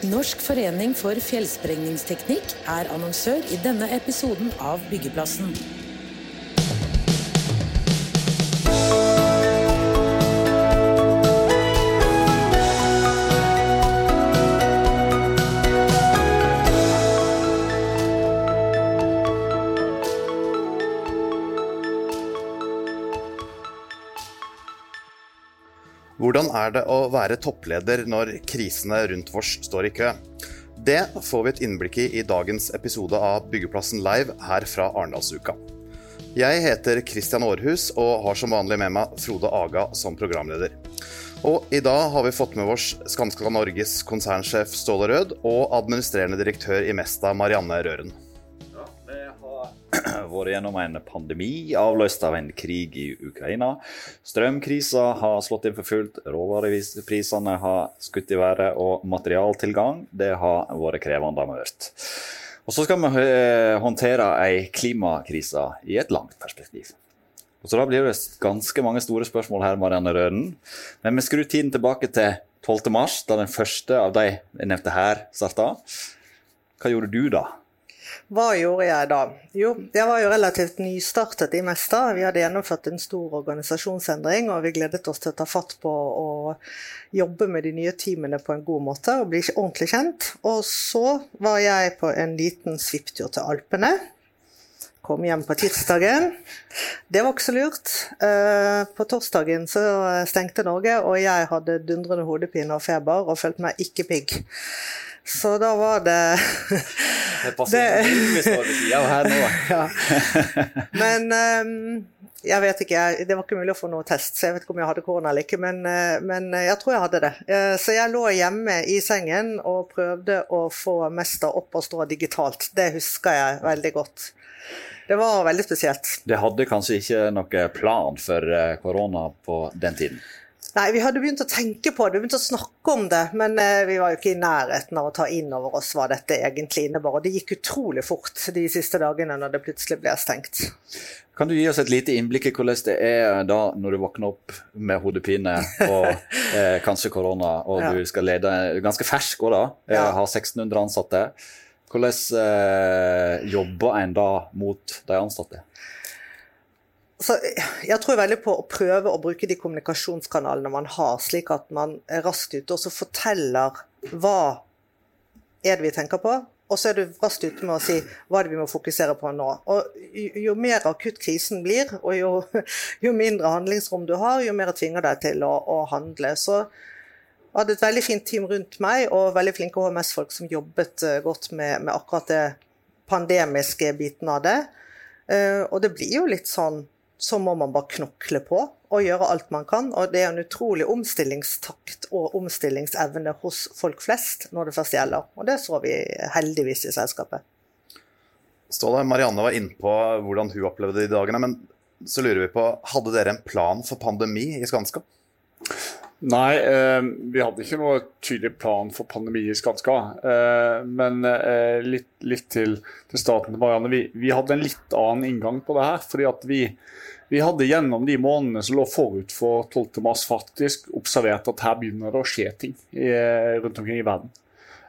Norsk forening for fjellsprengningsteknikk er annonsør i denne episoden av Byggeplassen. Hvordan er det å være toppleder når krisene rundt oss står i kø? Det får vi et innblikk i i dagens episode av Byggeplassen live her fra Arendalsuka. Jeg heter Christian Aarhus og har som vanlig med meg Frode Aga som programleder. Og i dag har vi fått med oss Skanska Norges konsernsjef Ståle Rød og administrerende direktør i Mesta Marianne Røren. Vært gjennom en pandemi avløst av en krig i Ukraina. Strømkrisa har slått inn for fullt, råvareprisene har skutt i været, og materialtilgang det har vært krevende mørkt. Og så skal vi håndtere ei klimakrise i et langt perspektiv. Og så Da blir det ganske mange store spørsmål her, Marianne Røden. Men vi skrur tiden tilbake til 12. mars, da den første av de jeg nevnte her, starta. Hva gjorde du da? Hva gjorde jeg da? Jo, jeg var jo relativt nystartet i Mesta. Vi hadde gjennomført en stor organisasjonsendring, og vi gledet oss til å ta fatt på å jobbe med de nye teamene på en god måte og bli ordentlig kjent. Og så var jeg på en liten svipptur til Alpene. Kom hjem på tirsdagen. Det var ikke så lurt. Eh, på torsdagen så stengte Norge, og jeg hadde dundrende hodepine og feber og følte meg ikke pigg. Så da var det Det passer vi står ved sida av her nå. ja. Men um, jeg vet ikke, det var ikke mulig å få noe test, så jeg vet ikke om jeg hadde korona eller ikke. Men, uh, men jeg tror jeg hadde det. Uh, så jeg lå hjemme i sengen og prøvde å få Mester opp og stå digitalt. Det husker jeg veldig godt. Det var veldig spesielt. Det hadde kanskje ikke noe plan for uh, korona på den tiden? Nei, vi hadde begynt å tenke på det, vi begynte å snakke om det, men eh, vi var jo ikke i nærheten av å ta inn over oss hva dette egentlig innebar. Og det gikk utrolig fort de siste dagene når det plutselig ble stengt. Kan du gi oss et lite innblikk i hvordan det er da når du våkner opp med hodepine og eh, kanskje korona, og ja. du skal lede ganske fersk òg, da, eh, ja. har 1600 ansatte. Hvordan eh, jobber en da mot de ansatte? Så jeg tror veldig på å prøve å bruke de kommunikasjonskanalene man har, slik at man er raskt ute og så forteller hva er det vi tenker på, og så er du raskt ute med å si hva er det vi må fokusere på nå. Og Jo mer akutt krisen blir, og jo, jo mindre handlingsrom du har, jo mer tvinger deg til å, å handle. Så jeg hadde et veldig fint team rundt meg, og veldig flinke HMS-folk som jobbet eh, godt med, med akkurat det pandemiske biten av det. Uh, og det blir jo litt sånn så må man bare knokle på og gjøre alt man kan. Og det er en utrolig omstillingstakt og omstillingsevne hos folk flest når det først gjelder. Og det så vi heldigvis i selskapet. Ståle, Marianne var inne på hvordan hun opplevde de dagene. Men så lurer vi på, hadde dere en plan for pandemi i Skanska? Nei, eh, vi hadde ikke noe tydelig plan for pandemi i Skanska. Eh, men eh, litt, litt til, til, starten til Marianne. Vi, vi, hadde en litt annen inngang på det her. fordi at vi, vi hadde gjennom de månedene som lå forut for 12.3 faktisk observert at her begynner det å skje ting i, rundt omkring i verden.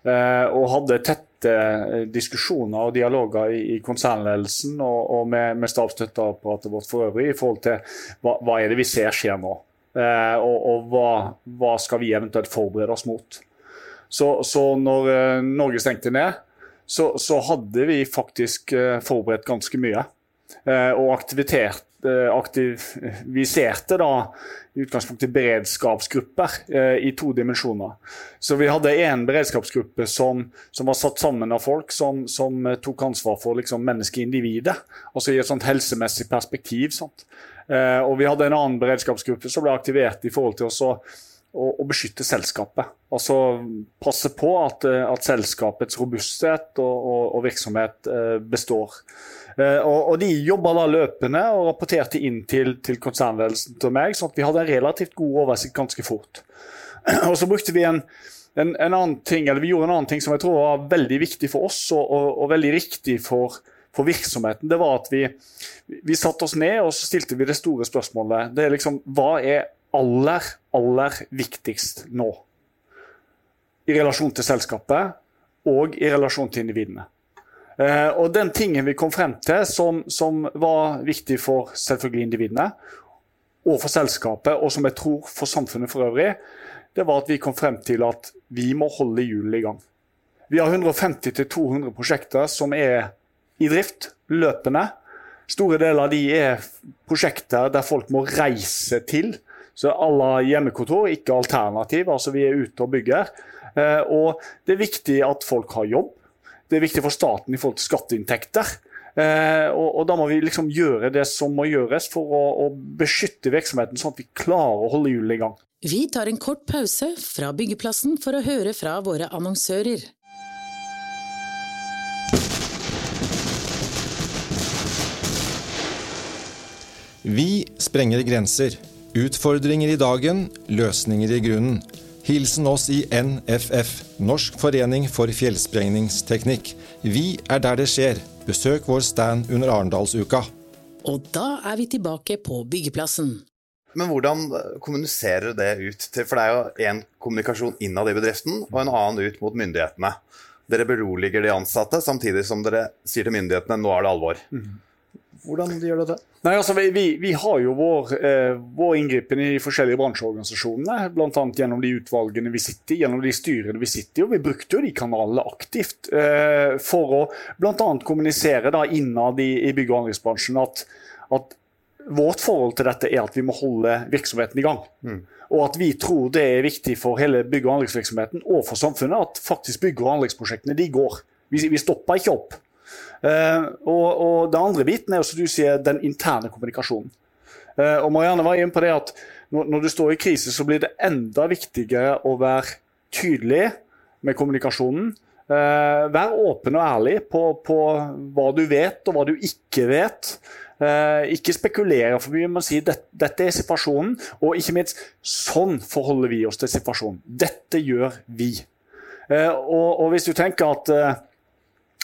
Eh, og hadde tette eh, diskusjoner og dialoger i, i konsernledelsen og, og med, med stabsstøtteapparatet vårt for øvrig i forhold til hva, hva er det vi ser skjer nå. Eh, og, og hva, hva, skal vi eventuelt forberede oss mot. Så, så når eh, Norge stengte ned, så, så, hadde vi faktisk eh, forberedt ganske mye. og aktivitet aktiviserte da i utgangspunktet beredskapsgrupper eh, i to dimensjoner. Så vi hadde én beredskapsgruppe som, som, var satt sammen av folk som, som tok ansvar for liksom, menneskeindividet. Altså i et helsemessig perspektiv. Sant? Eh, og vi hadde en annen beredskapsgruppe som ble aktivert i forhold til å, å, å beskytte selskapet. Altså passe på at, eh, at selskapets robusthet og, og, og virksomhet eh, består. Og, og, De jobba da løpende og rapporterte inn til, til konsernledelsen til meg, sånn at vi hadde en relativt god oversikt ganske fort. Og så brukte vi en, en, en, annen ting, eller vi gjorde en annen ting som jeg tror var veldig viktig for oss, og, og veldig riktig for, for virksomheten, det var at vi, vi satte oss ned og så stilte vi det store spørsmålet. Det er liksom, Hva er aller, aller viktigst nå? i relasjon til selskapet og i relasjon til individene. Eh, og den tingen vi kom frem til som, som var viktig for selvfølgelig individene og for selskapet, og som jeg tror for samfunnet for øvrig, det var at vi kom frem til at vi må holde hjulene i gang. Vi har 150-200 prosjekter som er i drift, løpende. Store deler av de er prosjekter der folk må reise til. Så alle hjemmekontor, ikke alternativ. Altså vi er ute og bygger. Eh, og det er viktig at folk har jobb. Det er viktig for staten i forhold til skatteinntekter. Eh, og, og, da må vi liksom gjøre det som må gjøres for å, å beskytte virksomheten, sånn at vi klarer å holde hjulene i gang. Vi tar en kort pause fra byggeplassen for å høre fra våre annonsører. Vi sprenger grenser. Utfordringer i dagen, løsninger i grunnen. Hilsen oss i NFF, Norsk forening for fjellsprengningsteknikk. Vi er der det skjer. Besøk vår stand under Arendalsuka. Og da er vi tilbake på byggeplassen. Men hvordan kommuniserer det ut til For det er jo én kommunikasjon innad i bedriften, og en annen ut mot myndighetene. Dere beroliger de ansatte, samtidig som dere sier til myndighetene nå er det alvor. Hvordan gjør dere det? Nei, altså, vi, vi, vi har jo vår, eh, vår inngripen i de forskjellige bransjeorganisasjonene. Bl.a. gjennom de utvalgene vi sitter i, gjennom de styrene vi sitter i. og Vi brukte jo de kanalene aktivt eh, for å bl.a. kommunisere da innad i, i bygg- og anleggsbransjen at, at, vårt forhold til dette er at vi må holde virksomheten i gang. Mm. Og at vi tror det er viktig for hele bygg- og anleggsvirksomheten og for samfunnet at faktisk bygg- og anleggsprosjektene de går. Vi, vi stopper ikke opp. Uh, og, og det andre biten er som du sier, den interne kommunikasjonen. Uh, og Marianne var inne på det at når, du står i krise, så blir det enda viktigere å være tydelig med kommunikasjonen. Uh, vær åpen og ærlig på, på, hva du vet og hva du ikke vet. ikke spekulere for mye, men si at dette er situasjonen. Og ikke minst, sånn forholder vi oss til situasjonen. Dette gjør vi. Og, og hvis du tenker at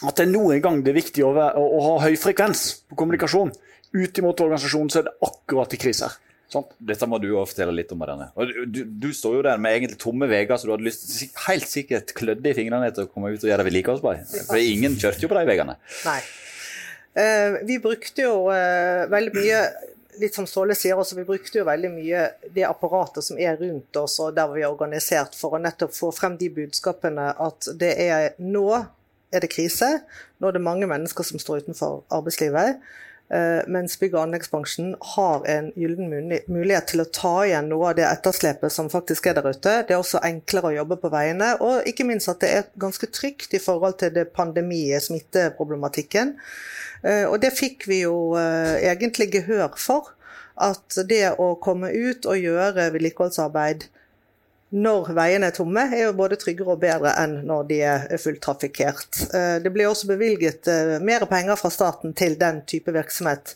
at det er noen gang det er viktig å, være, å, å ha høy frekvens på kommunikasjon ut imot organisasjonen, så er det akkurat i kriser. Sånn. Dette må du også fortelle litt om. Marianne. Du, du, står jo der med egentlig tomme veier, så du hadde lyst helt sikkert klødde i fingrene til å komme ut og gjøre vedlikeholdsarbeid. For ingen kjørte jo på de veiene. Nei. Uh, vi brukte jo uh, veldig mye litt som Ståle sier også, Vi brukte jo veldig mye det apparatet som er rundt oss og der vi er organisert, for å nettopp få frem de budskapene at det er nå er det krise. Nå er det mange mennesker som står utenfor arbeidslivet. Uh, mens bygg- og anleggsbransjen har en gyllen mulighet til å ta igjen noe av det etterslepet som faktisk er der ute. Det er også enklere å jobbe på veiene, og ikke minst at det er ganske trygt i forhold til det pandemi- smitteproblematikken. Uh, og det fikk vi jo uh, egentlig gehør for. At det å komme ut og gjøre vedlikeholdsarbeid når veiene er tomme, er jo både tryggere og bedre enn når de er fullt trafikkert. Eh, det blir også bevilget eh, mer penger fra staten til den type virksomhet.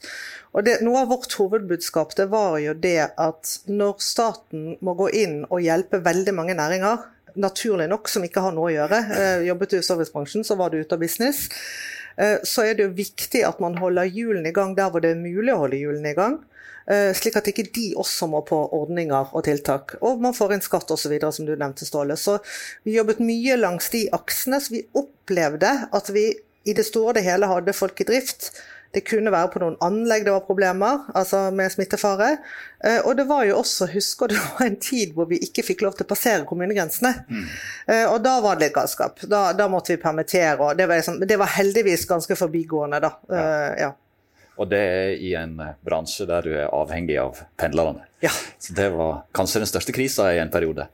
Og det, Noe av vårt hovedbudskap det var jo det at når staten må gå inn og hjelpe veldig mange næringer, naturlig nok som ikke har noe å gjøre, eh, jobbet du i servicebransjen, så var du ute av business, så er det jo viktig at man holder hjulene i gang der hvor det er mulig å holde hjulene i gang. Eh, slik at ikke de også må på ordninger og tiltak. Og man får inn skatt osv., som du nevnte, Ståle. Så vi jobbet mye langs de aksene. Så vi opplevde at vi i det store og det hele hadde folk i drift. Det kunne være på noen anlegg det var problemer, altså med smittefare. Eh, og det var jo også, husker du, en tid hvor vi ikke fikk lov til å passere kommunegrensene. Mm. Og da var det litt galskap. Da, da, måtte vi permittere, og det var, liksom, det var heldigvis ganske forbigående, da. Ja. ja. Og det er i en eh, bransje der du er avhengig av pendlerne. Ja. Så det var kanskje den største krisa i en periode.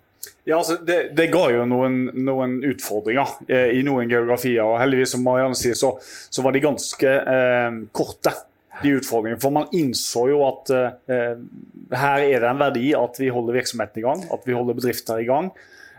Ja, altså det, det, ga jo noen, noen utfordringer eh, i noen geografier. og Heldigvis, som Marianne sier, så, så var de ganske eh, korte, de utfordringene. For man innså jo at eh, her er det en verdi at vi holder virksomheten i gang, at vi holder bedrifter i gang.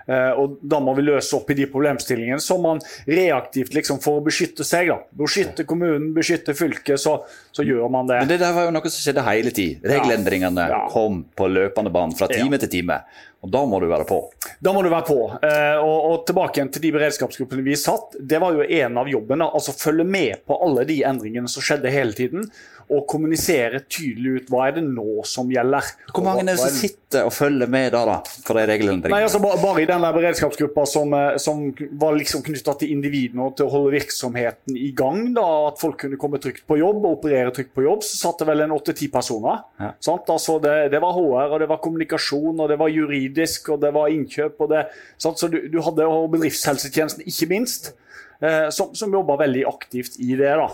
Eh, og Da må vi løse opp i de problemstillingene som man reaktivt liksom for å beskytte seg. da. Beskytte kommunen, beskytte fylket, så, så gjør man det. Men Det der var jo noe som skjedde hele tid. Regelendringene ja. Ja. kom på løpende bane fra time ja. til time. Og Da må du være på. Da må du være på. Eh, og, og, tilbake igjen til de beredskapsgruppene vi satt. Det var jo en av jobbene. altså Følge med på alle de endringene som skjedde hele tiden. Og kommunisere tydelig ut hva er det nå som gjelder. Hvor mange er det som sitter og følger med da, da for de reglene? Nei, altså bare, bare i den der beredskapsgruppa som, eh, som var liksom knytta til individene og til å holde virksomheten i gang, da, at folk kunne komme trygt på jobb og operere trygt på jobb, så satt det vel en åtte-ti personer. Ja. Sant? Altså det, det var HR, og det var kommunikasjon, og det var juridisk, og det var innkjøp. og det, sant? Så du, du hadde og bedriftshelsetjenesten, ikke minst, eh, som, som jobba veldig aktivt i det. da.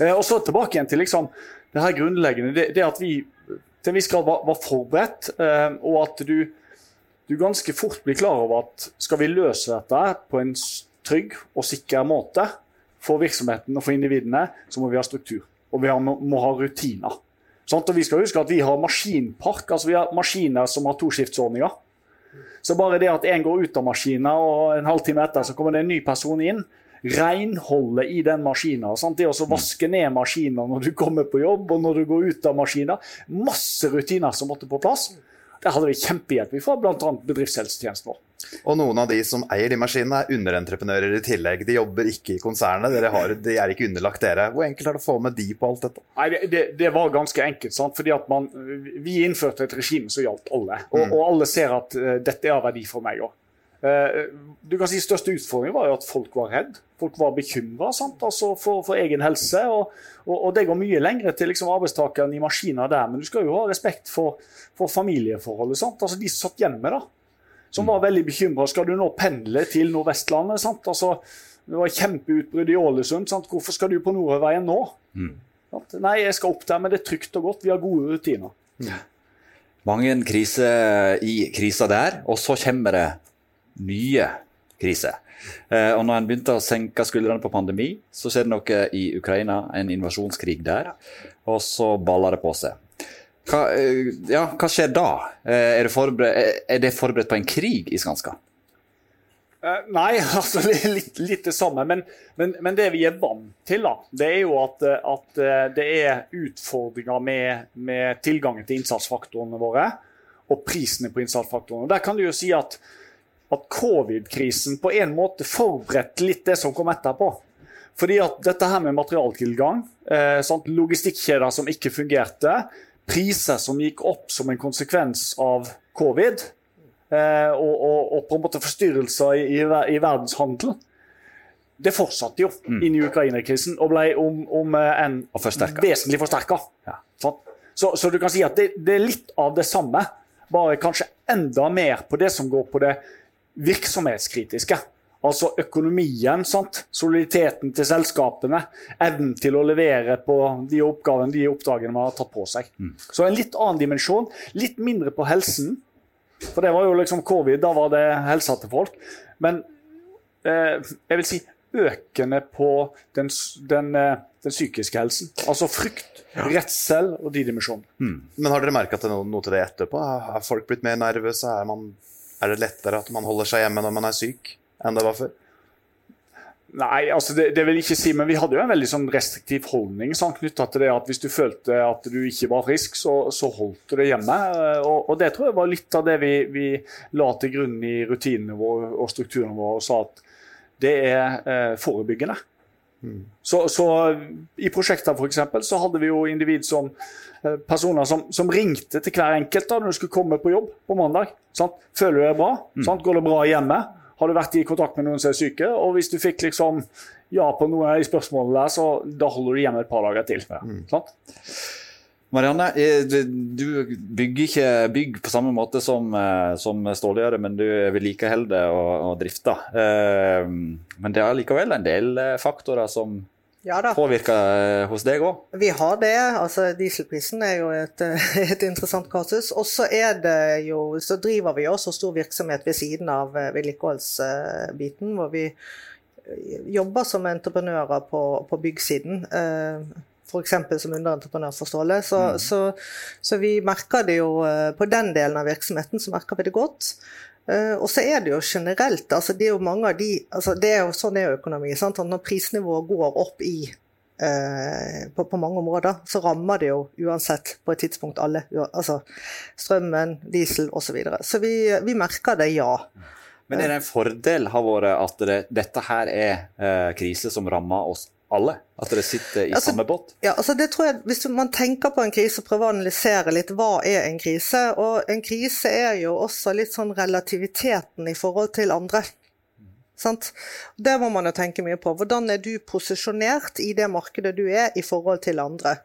Eh, og så tilbake igjen til liksom, det her grunnleggende, det, det at vi til en viss grad var, var forberedt, eh, og at du, du ganske fort blir klar over at skal vi løse dette på en trygg og sikker måte for virksomheten og for individene, så må vi ha struktur. Og vi har, må, ha rutiner. Sant? Og vi skal huske at vi har maskinpark, altså vi har maskiner som har toskiftsordninger. Så bare det at en går ut av maskinen, og en halvtime etter så kommer det en ny person inn, renholdet i den maskinen. Sant? Det å vaske ned maskinen når du kommer på jobb og når du går ut av maskinen. Masse rutiner som måtte på plass. Der hadde vi kjempehjelp fra bl.a. bedriftshelsetjenesten vår. Og noen av de som eier de maskinene, er underentreprenører i tillegg. De jobber ikke i konsernet, har, de er ikke underlagt dere. Hvor enkelt er det å få med de på alt dette? Nei, det, det, var ganske enkelt. Sant? fordi at man, Vi innførte et regime som gjaldt alle. Og, og alle ser at uh, dette er av verdi for meg òg. du kan si Største utfordringen var jo at folk var redd. Folk var bekymra altså for, for egen helse. Og, og, og det går mye lenger til liksom, arbeidstakeren i maskiner der. Men du skal jo ha respekt for, for familieforholdet. Altså De som satt hjemme, da. Som var veldig bekymra. Skal du nå pendle til Nordvestlandet? Altså, det var kjempeutbrudd i Ålesund. Sant? Hvorfor skal du på Nordøyveien nå? Mm. Nei, jeg skal opp der, men det er trygt og godt. Vi har gode rutiner. Mange kriser i krisa der, og så kommer det nye kriser. Eh, og når en begynte å senke skuldrene på pandemi, så skjedde noe i Ukraina, en invasjonskrig der. Og så balla det på seg. Hva, eh, ja, hva skjer da? Eh, er, det forberedt, er det forberedt på en krig i Skanska? Nei, altså litt, litt det samme. Men, men, men det vi er vant til, da, det er jo at, at det er utfordringer med, med tilgangen til innsatsfaktorene våre. Og prisene på innsatsfaktorene. Der kan du jo si at, at covid-krisen på en måte forberedte litt det som kom etterpå. Fordi at dette her med materialtilgang, eh, sant, logistikkjeder som ikke fungerte, priser som gikk opp som en konsekvens av covid, eh, og, og, og på en måte forstyrrelser i, i, i verdenshandel, det fortsatte jo inn i Ukraina-krisen og ble om, om eh, en forsterket. vesentlig forsterka. Så, så du kan si at det, det er litt av det samme, bare kanskje enda mer på det som går på det virksomhetskritiske. Altså økonomien, sant? soliditeten til selskapene, evnen til å levere på de oppgavene, de oppdragene man har tatt på seg. Så en litt annen dimensjon. Litt mindre på helsen. For det var jo liksom covid, da var det helsa til folk. Men eh, jeg vil si økende på den, den, eh, den psykiske helsen. Altså frykt, redsel og de dimensjonene. Men har dere merka noe, noe til det etterpå? Er folk blitt mer nervøse? Er, man, er det lettere at man holder seg hjemme når man er syk, enn det var før? Nei, altså det, det vil jeg ikke si, men vi hadde jo en veldig sånn restriktiv holdning sånn, knytta til det at hvis du følte at du ikke var frisk, så, så holdt du det hjemme. Og, og det tror jeg var litt av det vi, vi la til grunn i rutinene våre og strukturene våre, og sa at det er eh, forebyggende. Så, så I prosjekter for eksempel, så hadde vi jo individ som eh, personer som, som ringte til hver enkelt da når du skulle komme på jobb på mandag. Sant? Føler du deg bra? Sant? Går det bra hjemme? Har du vært i kontakt med noen som er syke? Og hvis du fikk liksom ja på noen av de spørsmålene der, så da holder du hjemme et par dager til. Sant? Marianne, eh, du bygger ikke bygg på samme måte som, eh, som Ståle gjør det, men du vedlikeholder og, og drifter. Eh, Men det er likevel en del faktorer som Ja påvirker hos deg òg. Vi har det. altså Dieselprisen er jo et, et interessant kasus. Og så er det jo, så driver vi også stor virksomhet ved siden av eh, vedlikeholdsbiten, hvor vi jobber som entreprenører på, på byggsiden. F.eks. som underentreprenør for Ståle. Så, så, så vi merker det jo eh, på den delen av virksomheten, så merker vi det godt. Eh, og så er det jo generelt, altså det er jo mange av de altså det er jo Sånn er jo økonomi. sant? Når prisnivået går opp i Uh, på, på mange områder, så rammer det jo uansett på et tidspunkt alle. Altså strømmen, diesel osv. Så, videre. så vi, vi merker det, ja. Men er det en fordel har vært at det, dette her er uh, krise som rammer oss alle? At dere sitter i Altså, samme båt? Ja, altså det tror jeg, Hvis man tenker på en krise og prøver å analysere litt hva er en krise Og en krise er jo også litt sånn relativiteten i forhold til andre. Sant? Det må man jo tenke mye på. Hvordan er du posisjonert i det markedet du er i forhold til andre?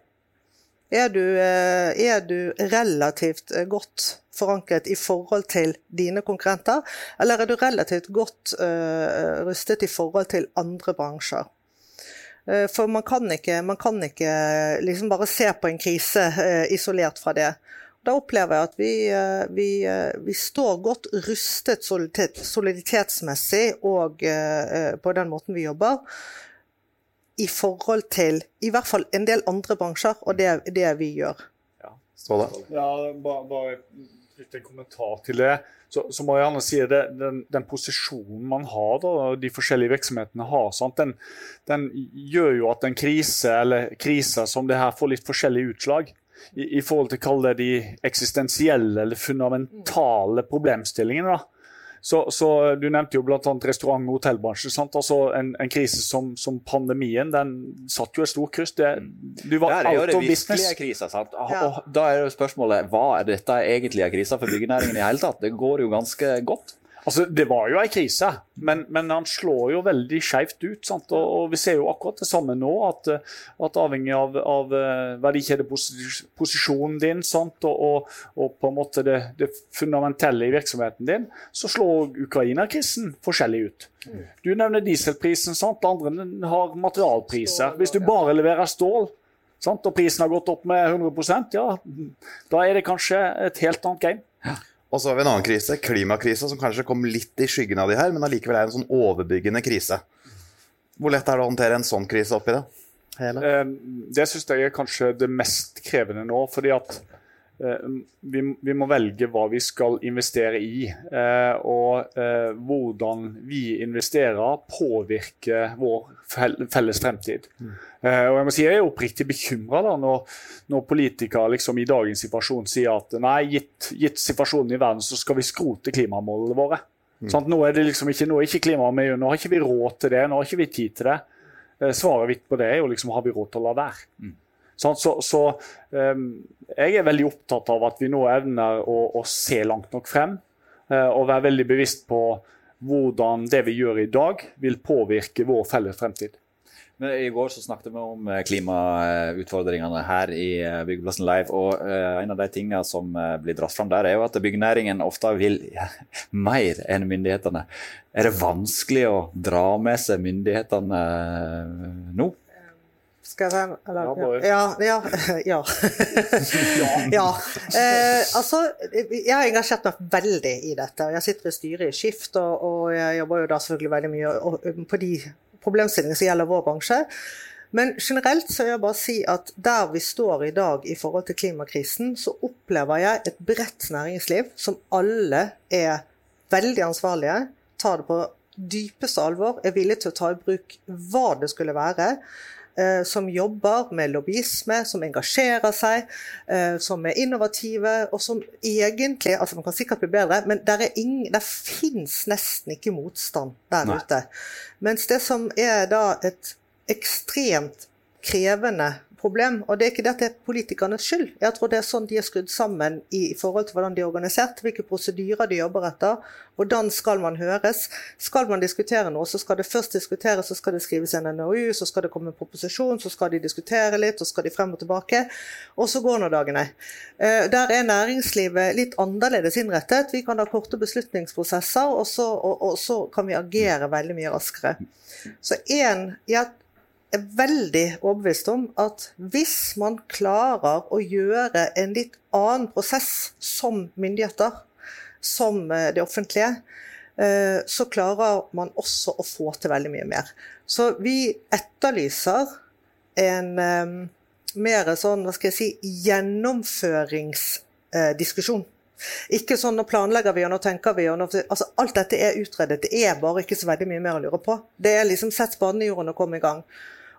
Er du, eh, er du relativt eh, godt forankret i forhold til dine konkurrenter, eller er du relativt godt uh, rustet i forhold til andre bransjer? Eh, For man kan ikke, man kan ikke liksom bare se på en krise eh, isolert fra det. Da opplever jeg at vi, eh, vi, vi står godt rustet soliditetsmessig og på den måten vi jobber, i forhold til i hvert fall en del andre bransjer og det, det vi gjør. Ståle? Ja, bare, bare knytte en kommentar til det. Så, så må jeg gjerne si det, den, den posisjonen man har, da, de forskjellige virksomhetene har? Den, den gjør jo at en krise eller kriser som det her får litt forskjellige utslag. I, i forhold til å kalle det de eksistensielle eller fundamentale problemstillingene. da. Så, så Du nevnte jo bl.a. restaurant- og hotellbransjen. sant? Altså En, en krise som, som pandemien, den satt jo et stort kryss. Det, du var Der er jo det krisa. sant? Og, Ja. og da er jo spørsmålet hva er dette egentlig er krise for byggenæringen i hele tatt? Det går jo ganske godt. Altså, Det var jo en krise, men, men han slår jo veldig skjevt ut. sant? Og, og Vi ser jo akkurat det samme nå, at, at avhengig av, av eh, verdikjedeposisjonen din sant? Og, og, og på en måte det, det fundamentelle i virksomheten din, så slår Ukraina-krisen forskjellig ut. Du nevner dieselprisen, sant? andre har materialpriser. Hvis du bare leverer stål, sant? og prisen har gått opp med 100% ja, da er det kanskje et helt annet game. Og så har vi en annen krise, klimakrisa, som kanskje kom litt i skyggen av de her, men allikevel er en sånn overbyggende krise. Hvor lett er det å håndtere en sånn krise oppi det? Hele? Eh, Det syns jeg er kanskje det mest krevende nå. fordi at vi, vi må velge hva vi skal investere i. eh, Og eh, hvordan vi investerer, påvirker vår fel- felles fremtid. Eh, Og Jeg må si jeg er oppriktig bekymra når, når politikere liksom i dagens situasjon sier at nei, gitt, gitt situasjonen i verden, så skal vi skrote klimamålene våre. Sånn, Nå er det liksom ikke, nå er ikke klimaet med, nå har ikke vi råd til det, nå har ikke vi tid til det. Eh, Svaret mitt på det er jo liksom har vi råd til å la være. Så, så ehm, jeg er veldig opptatt av at vi nå evner å, å se langt nok frem. eh, og være veldig bevisst på hvordan det vi gjør i dag, vil påvirke vår felles fremtid. Men I går så snakket vi om eh, klimautfordringene her i eh, Byggeplassen Live. og En av de tingene som blir dratt fram der, er jo at byggenæringen ofte vil mer enn myndighetene. Er det vanskelig å dra med seg myndighetene nå? Skal jeg være eller, Ja, Ja. Ja. ja. Eh, altså, jeg har engasjert meg veldig i dette. Jeg sitter i styret i Skift, og, og jeg jobber jo da selvfølgelig veldig mye og- på de problemstillingene som gjelder vår bransje. Men generelt så vil jeg bare si at der vi står i dag i forhold til klimakrisen, så opplever jeg et bredt næringsliv som alle er veldig ansvarlige, tar det på dypeste alvor, er villige til å ta i bruk hva det skulle være som jobber med lobbyisme, som engasjerer seg, eh, som er innovative, og som egentlig altså Man kan sikkert bli bedre, men der, er der fins nesten ikke motstand der Nei. ute. Mens det som er da et ekstremt krevende problem, og det er ikke dette er politikernes skyld. Jeg tror det er sånn de er skrudd sammen i forhold til hvordan de er organisert, hvilke prosedyrer de jobber etter. Hvordan skal man høres? Skal man diskutere noe, så skal det først diskuteres, så skal det skrives en NOU, så skal det komme en proposisjon, så skal de diskutere litt, så skal de frem og tilbake. Og så går nå dagene. Eh, Der er næringslivet litt annerledes innrettet. Vi kan ha korte beslutningsprosesser, og så, og, og så kan vi agere veldig mye raskere. Så en, jeg er veldig overbevist om at hvis man klarer å gjøre en litt annen prosess som myndigheter, som eh, det offentlige, eh, så klarer man også å få til veldig mye mer. Så vi etterlyser en eh, mer sånn, hva skal jeg si, gjennomføringsdiskusjon. Ikke sånn nå planlegger vi og nå tenker vi. Og nå, altså, alt dette er utredet. Det er bare ikke så veldig mye mer å lure på. Det er liksom sett spaden i jorden og komme i gang.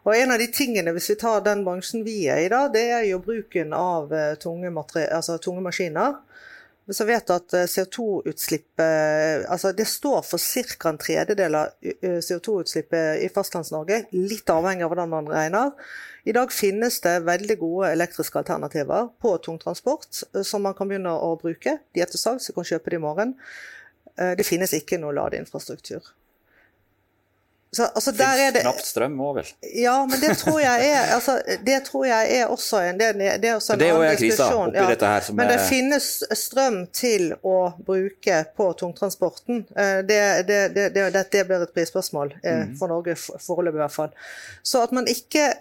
Og en av de tingene, hvis vi tar den bransjen vi er i da, det er jo bruken av eh, tunge, altså, tunge maskiner. så vet at CO2-utslippet altså Det står for ca. en tredjedel av CO2-utslippet i Fastlands-Norge, litt avhengig av hvordan man regner. I dag finnes det veldig gode elektriske alternativer på tungtransport som man kan begynne å bruke. De er til salgs, du kan kjøpe det i morgen. Det finnes ikke noe ladeinfrastruktur. Så, altså, det knapt strøm òg, vel? Ja, men det tror jeg er, altså, det tror jeg er også en, del det er også en det er annen diskusjon. Ja. men det er... finnes strøm til å bruke på tungtransporten. Eh, det, det, det blir et prisspørsmål mm. for Norge foreløpig i hvert fall. Så at man ikke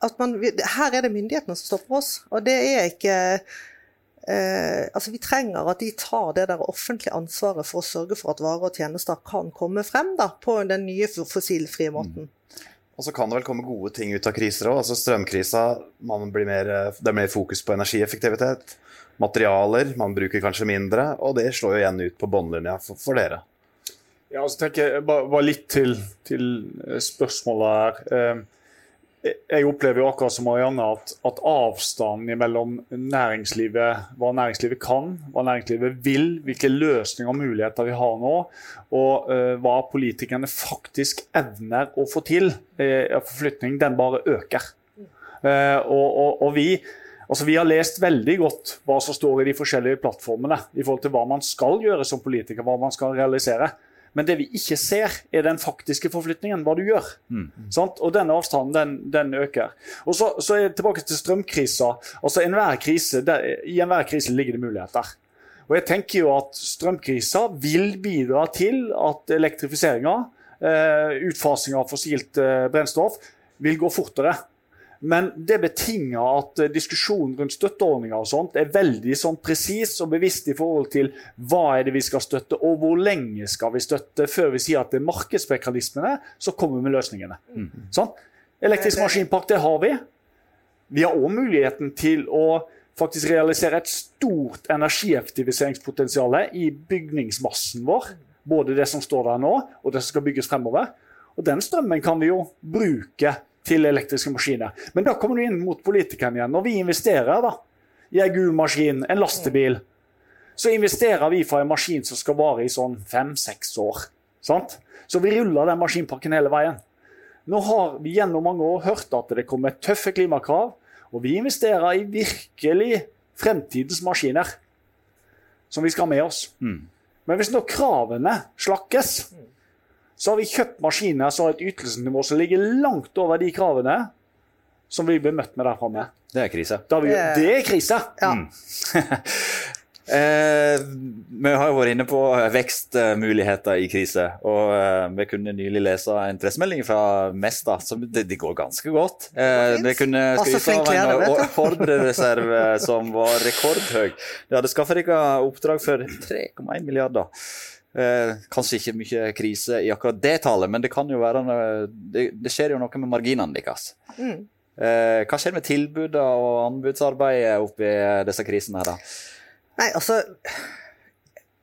at man, Her er det myndighetene som stopper oss, og det er ikke Eh, altså Vi trenger at de tar det der offentlige ansvaret for å sørge for at varer og tjenester kan komme frem da, på den nye fossilfrie måten. Mm. Og så kan det vel komme gode ting ut av kriser òg. Altså strømkrisa, blir mer, det er mer fokus på energieffektivitet. Materialer, man bruker kanskje mindre. Og det slår jo igjen ut på båndlinja for, for, dere. Ja, og så tenker jeg bare, bare litt til, til spørsmålet her. Eh, jeg opplever jo akkurat som Marianne at, at avstanden mellom næringslivet, hva næringslivet kan, hva næringslivet vil, hvilke løsninger og muligheter vi har nå, og uh, hva politikerne faktisk evner å få til uh, forflytning, den bare øker. Uh, og, og, og vi, altså vi har lest veldig godt hva som står i de forskjellige plattformene i forhold til hva man skal gjøre som politiker, hva man skal realisere. Men det vi ikke ser, er den faktiske forflytningen, hva du gjør. Mm. Og den avstanden, den, den øker. Og så, så, er jeg tilbake til strømkrisa. Altså enhver krise, der, I enhver krise ligger det muligheter. Og jeg tenker jo at strømkrisa vil bidra til at elektrifiseringa, eh, utfasing av fossilt eh, brennstoff, vil gå fortere. Men det betinger at eh, diskusjonen rundt støtteordninger og sånt er veldig sånn presis og bevisst i forhold til hva er det vi skal støtte, og hvor lenge skal vi støtte, før vi sier at det er markedsmekanismene som kommer med løsningene. Mm. Sånn? Elektrisk maskinpark, det har vi. Vi har òg muligheten til å faktisk realisere et stort energieffektiviseringspotensial i bygningsmassen vår. Både det som står der nå, og det som skal bygges fremover. Og den strømmen kan vi jo bruke til elektriske maskiner. Men da kommer du inn mot politikerne igjen. Når vi investerer da, i en gul maskin, en lastebil, så investerer vi for en maskin som skal vare i sånn fem-seks år. Sant? Så vi ruller den maskinpakken hele veien. Nå har vi gjennom mange år hørt at det kommer tøffe klimakrav, og vi investerer i virkelig fremtidens maskiner som vi skal ha med oss. Mm. Men hvis nå kravene slakkes, så har vi kjøpt maskiner som har et ytelsesnivå som ligger langt over de kravene som vi blir møtt med der framme. Det er krise. Vi, det er krise! Ja. Mm. eh, vi har jo vært inne på vekstmuligheter i krise. Og eh, vi kunne nylig lese en pressemelding fra Mesta som det, det går ganske godt. Eh, vi kunne skryte av en ordrereserve som var rekordhøy. De hadde skaffa dere oppdrag for 3,1 milliarder. Eh, kanskje ikke mye krise i akkurat det tallet, men det kan jo være noe, det, det skjer jo noe med marginene deres. Mm. Eh, hva skjer med tilbudet og anbudsarbeidet oppi disse krisene her, da? Nei, altså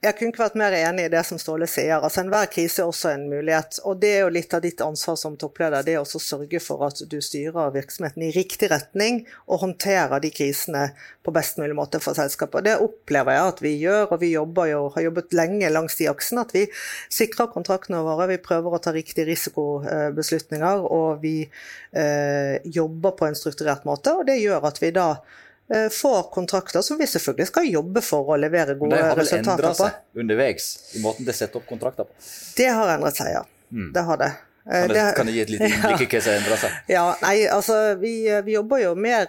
jeg kunne ikke vært mer enig i det som Ståle sier. altså Enhver krise er også en mulighet. og Det er jo litt av ditt ansvar som toppleder. Det er også å sørge for at du styrer virksomheten i riktig retning og håndterer de krisene på best mulig måte for selskapet. Det opplever jeg at vi gjør, og vi jo, har jobbet lenge langs de aksene. At vi sikrer kontraktene våre, vi prøver å ta riktige risikobeslutninger, og vi eh, jobber på en strukturert måte. og Det gjør at vi da får kontrakter som vi selvfølgelig skal jobbe for å levere gode resultater på. Det har vel endra seg underveis i måten det setter opp kontrakter på? Det har endret seg, ja. Mm. Det har det. Eh, kan, det, kan du gi et lite innblikk i hva som endrer seg? Ja, nei, altså vi, vi, jobber jo mer,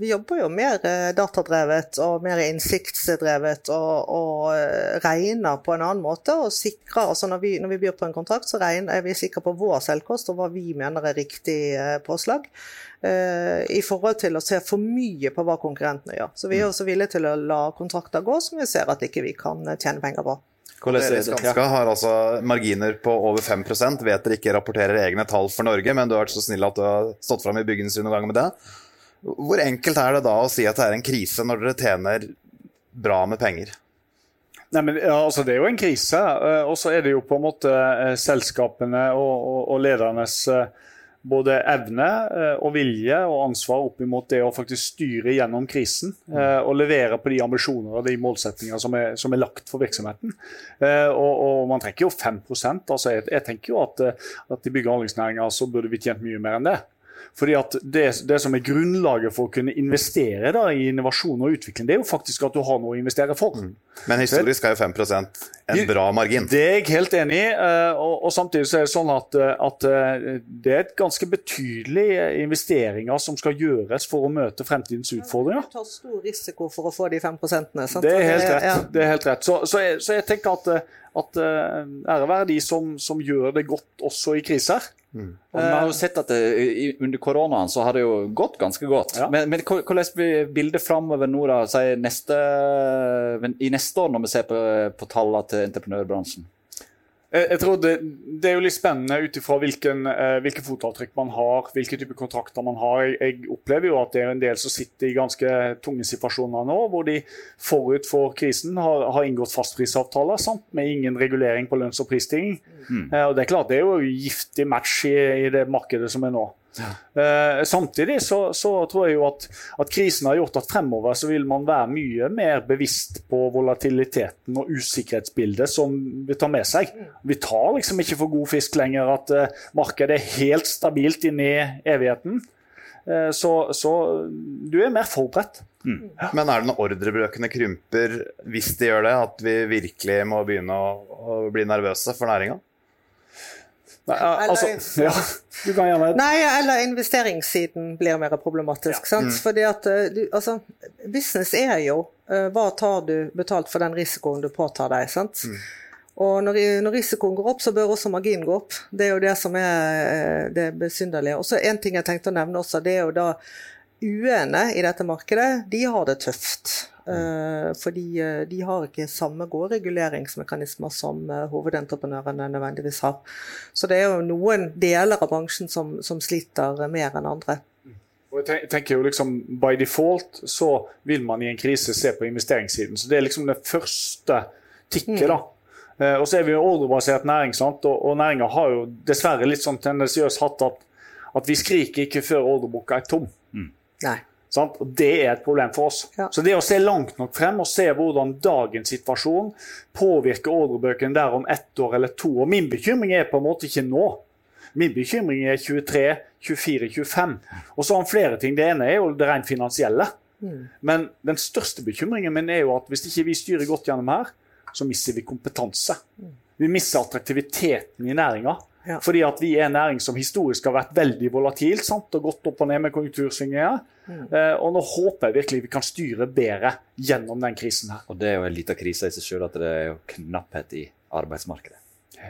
vi jobber jo mer datadrevet og mer innsiktsdrevet og, og regner på en annen måte. og sikrer, altså Når vi, når vi byr på en kontrakt, så regner, er vi sikre på vår selvkost og hva vi mener er riktig påslag. Eh, i forhold til å se for mye på hva konkurrentene gjør. Så vi er også villige til å la kontrakter gå som vi ser at ikke vi kan tjene penger på. Skanska har altså marginer på over 5 vet dere ikke rapporterer egne tall for Norge, men du har vært så snill at du har stått fram i bygningsrunde noen ganger med det. Hvor enkelt er det da å si at det er en krise når dere tjener bra med penger? Nei, men ja, altså Det er jo en krise. Eh, og så er det jo på en måte eh, selskapene og, og, og ledernes både evne eh, og vilje og ansvar opp imot det å faktisk styre gjennom krisen. eh, Og levere på de ambisjoner og de målsettinger som er, som er lagt for virksomheten. Eh, Og, og man trekker jo 5 altså jeg, jeg tenker jo at, at i bygg- og anleggsnæringa så burde vi tjent mye mer enn det. Fordi at det, det som er grunnlaget for å kunne investere da, i innovasjon og utvikling, det er jo faktisk at du har noe å investere for. Men historisk er jo 5% en bra margin. Det er jeg helt enig i. eh, Og, og samtidig så er det sånn at, eh, at eh, det er et ganske betydelige investeringer som skal gjøres for å møte fremtidens utfordringer. Du tar stor risiko for å få de 5 prosentene. sant? Det er helt Ja. rett. Det er helt rett. Så, så, jeg, så jeg tenker at, at ære være de som, som gjør det godt også i kriser. Og vi har jo sett at det, i- Under koronaen så har det jo gått ganske godt. Ja. Men, men hvordan blir bildet framover nå, da, si neste, i neste år, når vi ser på, på tallene til entreprenørbransjen? Jeg, jeg tror det, det er jo litt spennende ut ifra eh, hvilke fotavtrykk man har, hvilke type kontrakter man har. Jeg, jeg opplever jo at det er en del som sitter i ganske tunge situasjoner nå, hvor de forut for krisen har, har inngått fastprisavtaler sant? med ingen regulering på lønns- og prisstigning. Eh, og det er klart det er jo giftig match i, i det markedet som er nå. Eh, samtidig så, så tror jeg jo at, at krisen har gjort at fremover så vil man være mye mer bevisst på volatiliteten og usikkerhetsbildet som vi tar med seg. Vi tar liksom ikke for god fisk lenger at eh, markedet er helt stabilt inn i evigheten. Eh, så, så du er mer forberedt. Men er det når ordrebrøkene krymper, hvis de gjør det, at vi virkelig må begynne å, å bli nervøse for næringa? Nei, altså, Eller- ja, du kan gjerne Nei, eller investeringssiden blir mer problematisk. sant? Fordi at eh, du, altså, business er jo eh, hva tar du betalt for den risikoen du påtar deg. sant? Og når, når risikoen går opp, så bør også marginen gå opp. Det er jo det som er eh, det besynderlige. Og så en ting jeg tenkte å nevne også, det er jo da UE-ene i dette markedet, de har det tøft. Eh, fordi eh, de har ikke samme gode reguleringsmekanismer som eh, hovedentreprenørene nødvendigvis har. Så det er jo noen deler av bransjen som, som sliter mer enn andre. Og jeg tenker jo liksom By default så vil man i en krise se på investeringssiden. Så Det er liksom det første tikket. da. Eh, og så er vi jo ordrebasert næring, sant? og, og næringa har jo dessverre litt sånn tendensiøst hatt at, at vi skriker ikke før ordreboka er tom. Nei. Sant? Og Det er et problem for oss. Ja. Så det å se langt nok frem og se hvordan dagens situasjon påvirker ordrebøkene der om ett år eller to Og Min bekymring er på en måte ikke nå. Min bekymring er 23, 24, 25. Og så har han flere ting. Det ene er jo det rent finansielle. Men den største bekymringen min er jo at hvis ikke vi styrer godt gjennom her, så mister vi kompetanse. Vi mister attraktiviteten i næringa. Ja. Fordi at vi er en næring som historisk har vært veldig volatilt sant? og gått opp og ned med konjunktursvingninger. Eh, og nå håper jeg virkelig vi kan styre bedre gjennom den krisen her. Og det er jo en liten krise i seg sjøl at det er jo knapphet i arbeidsmarkedet.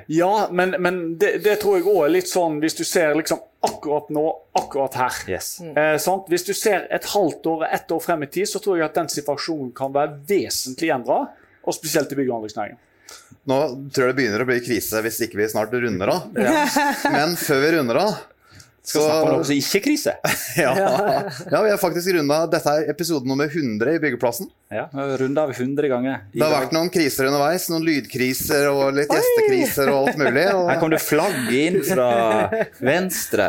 Ja, men, men det, det tror jeg òg er litt sånn hvis du ser liksom akkurat nå, akkurat her. Yes. Eh, sant? Hvis du ser et halvt år, ett år frem i tid, så tror jeg at den situasjonen kan være vesentlig endra. Og spesielt i bygg- og anleggsnæringen. Nå tror jeg det begynner å bli krise hvis ikke vi snart runder av. Men før vi runder av så Snakke om noe som ikke er krise. ja, ja, vi har faktisk runda Dette er episode nummer 100 i Byggeplassen. Ja, Runda av 100 ganger. I Det har vært noen kriser underveis. Noen lydkriser og litt gjestekriser og alt mulig. Her Og, kom det flagg inn fra venstre.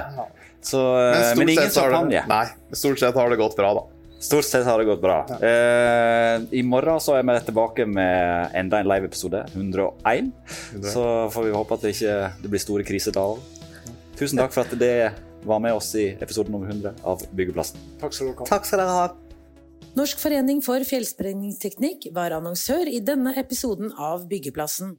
Så, men, men, ingen champagne. nei, stort sett har det gått bra, da. Stort sett har det gått bra. Eh, I morgen så er vi tilbake med enda en live-episode, 101. Så får vi håpe at det ikke det blir store kriser da òg. Tusen takk for at det var med oss i episode nummer 100 av Byggeplassen. Takk skal dere ha. Takk skal dere ha. Norsk forening for fjellsprengningsteknikk var annonsør i denne episoden av Byggeplassen.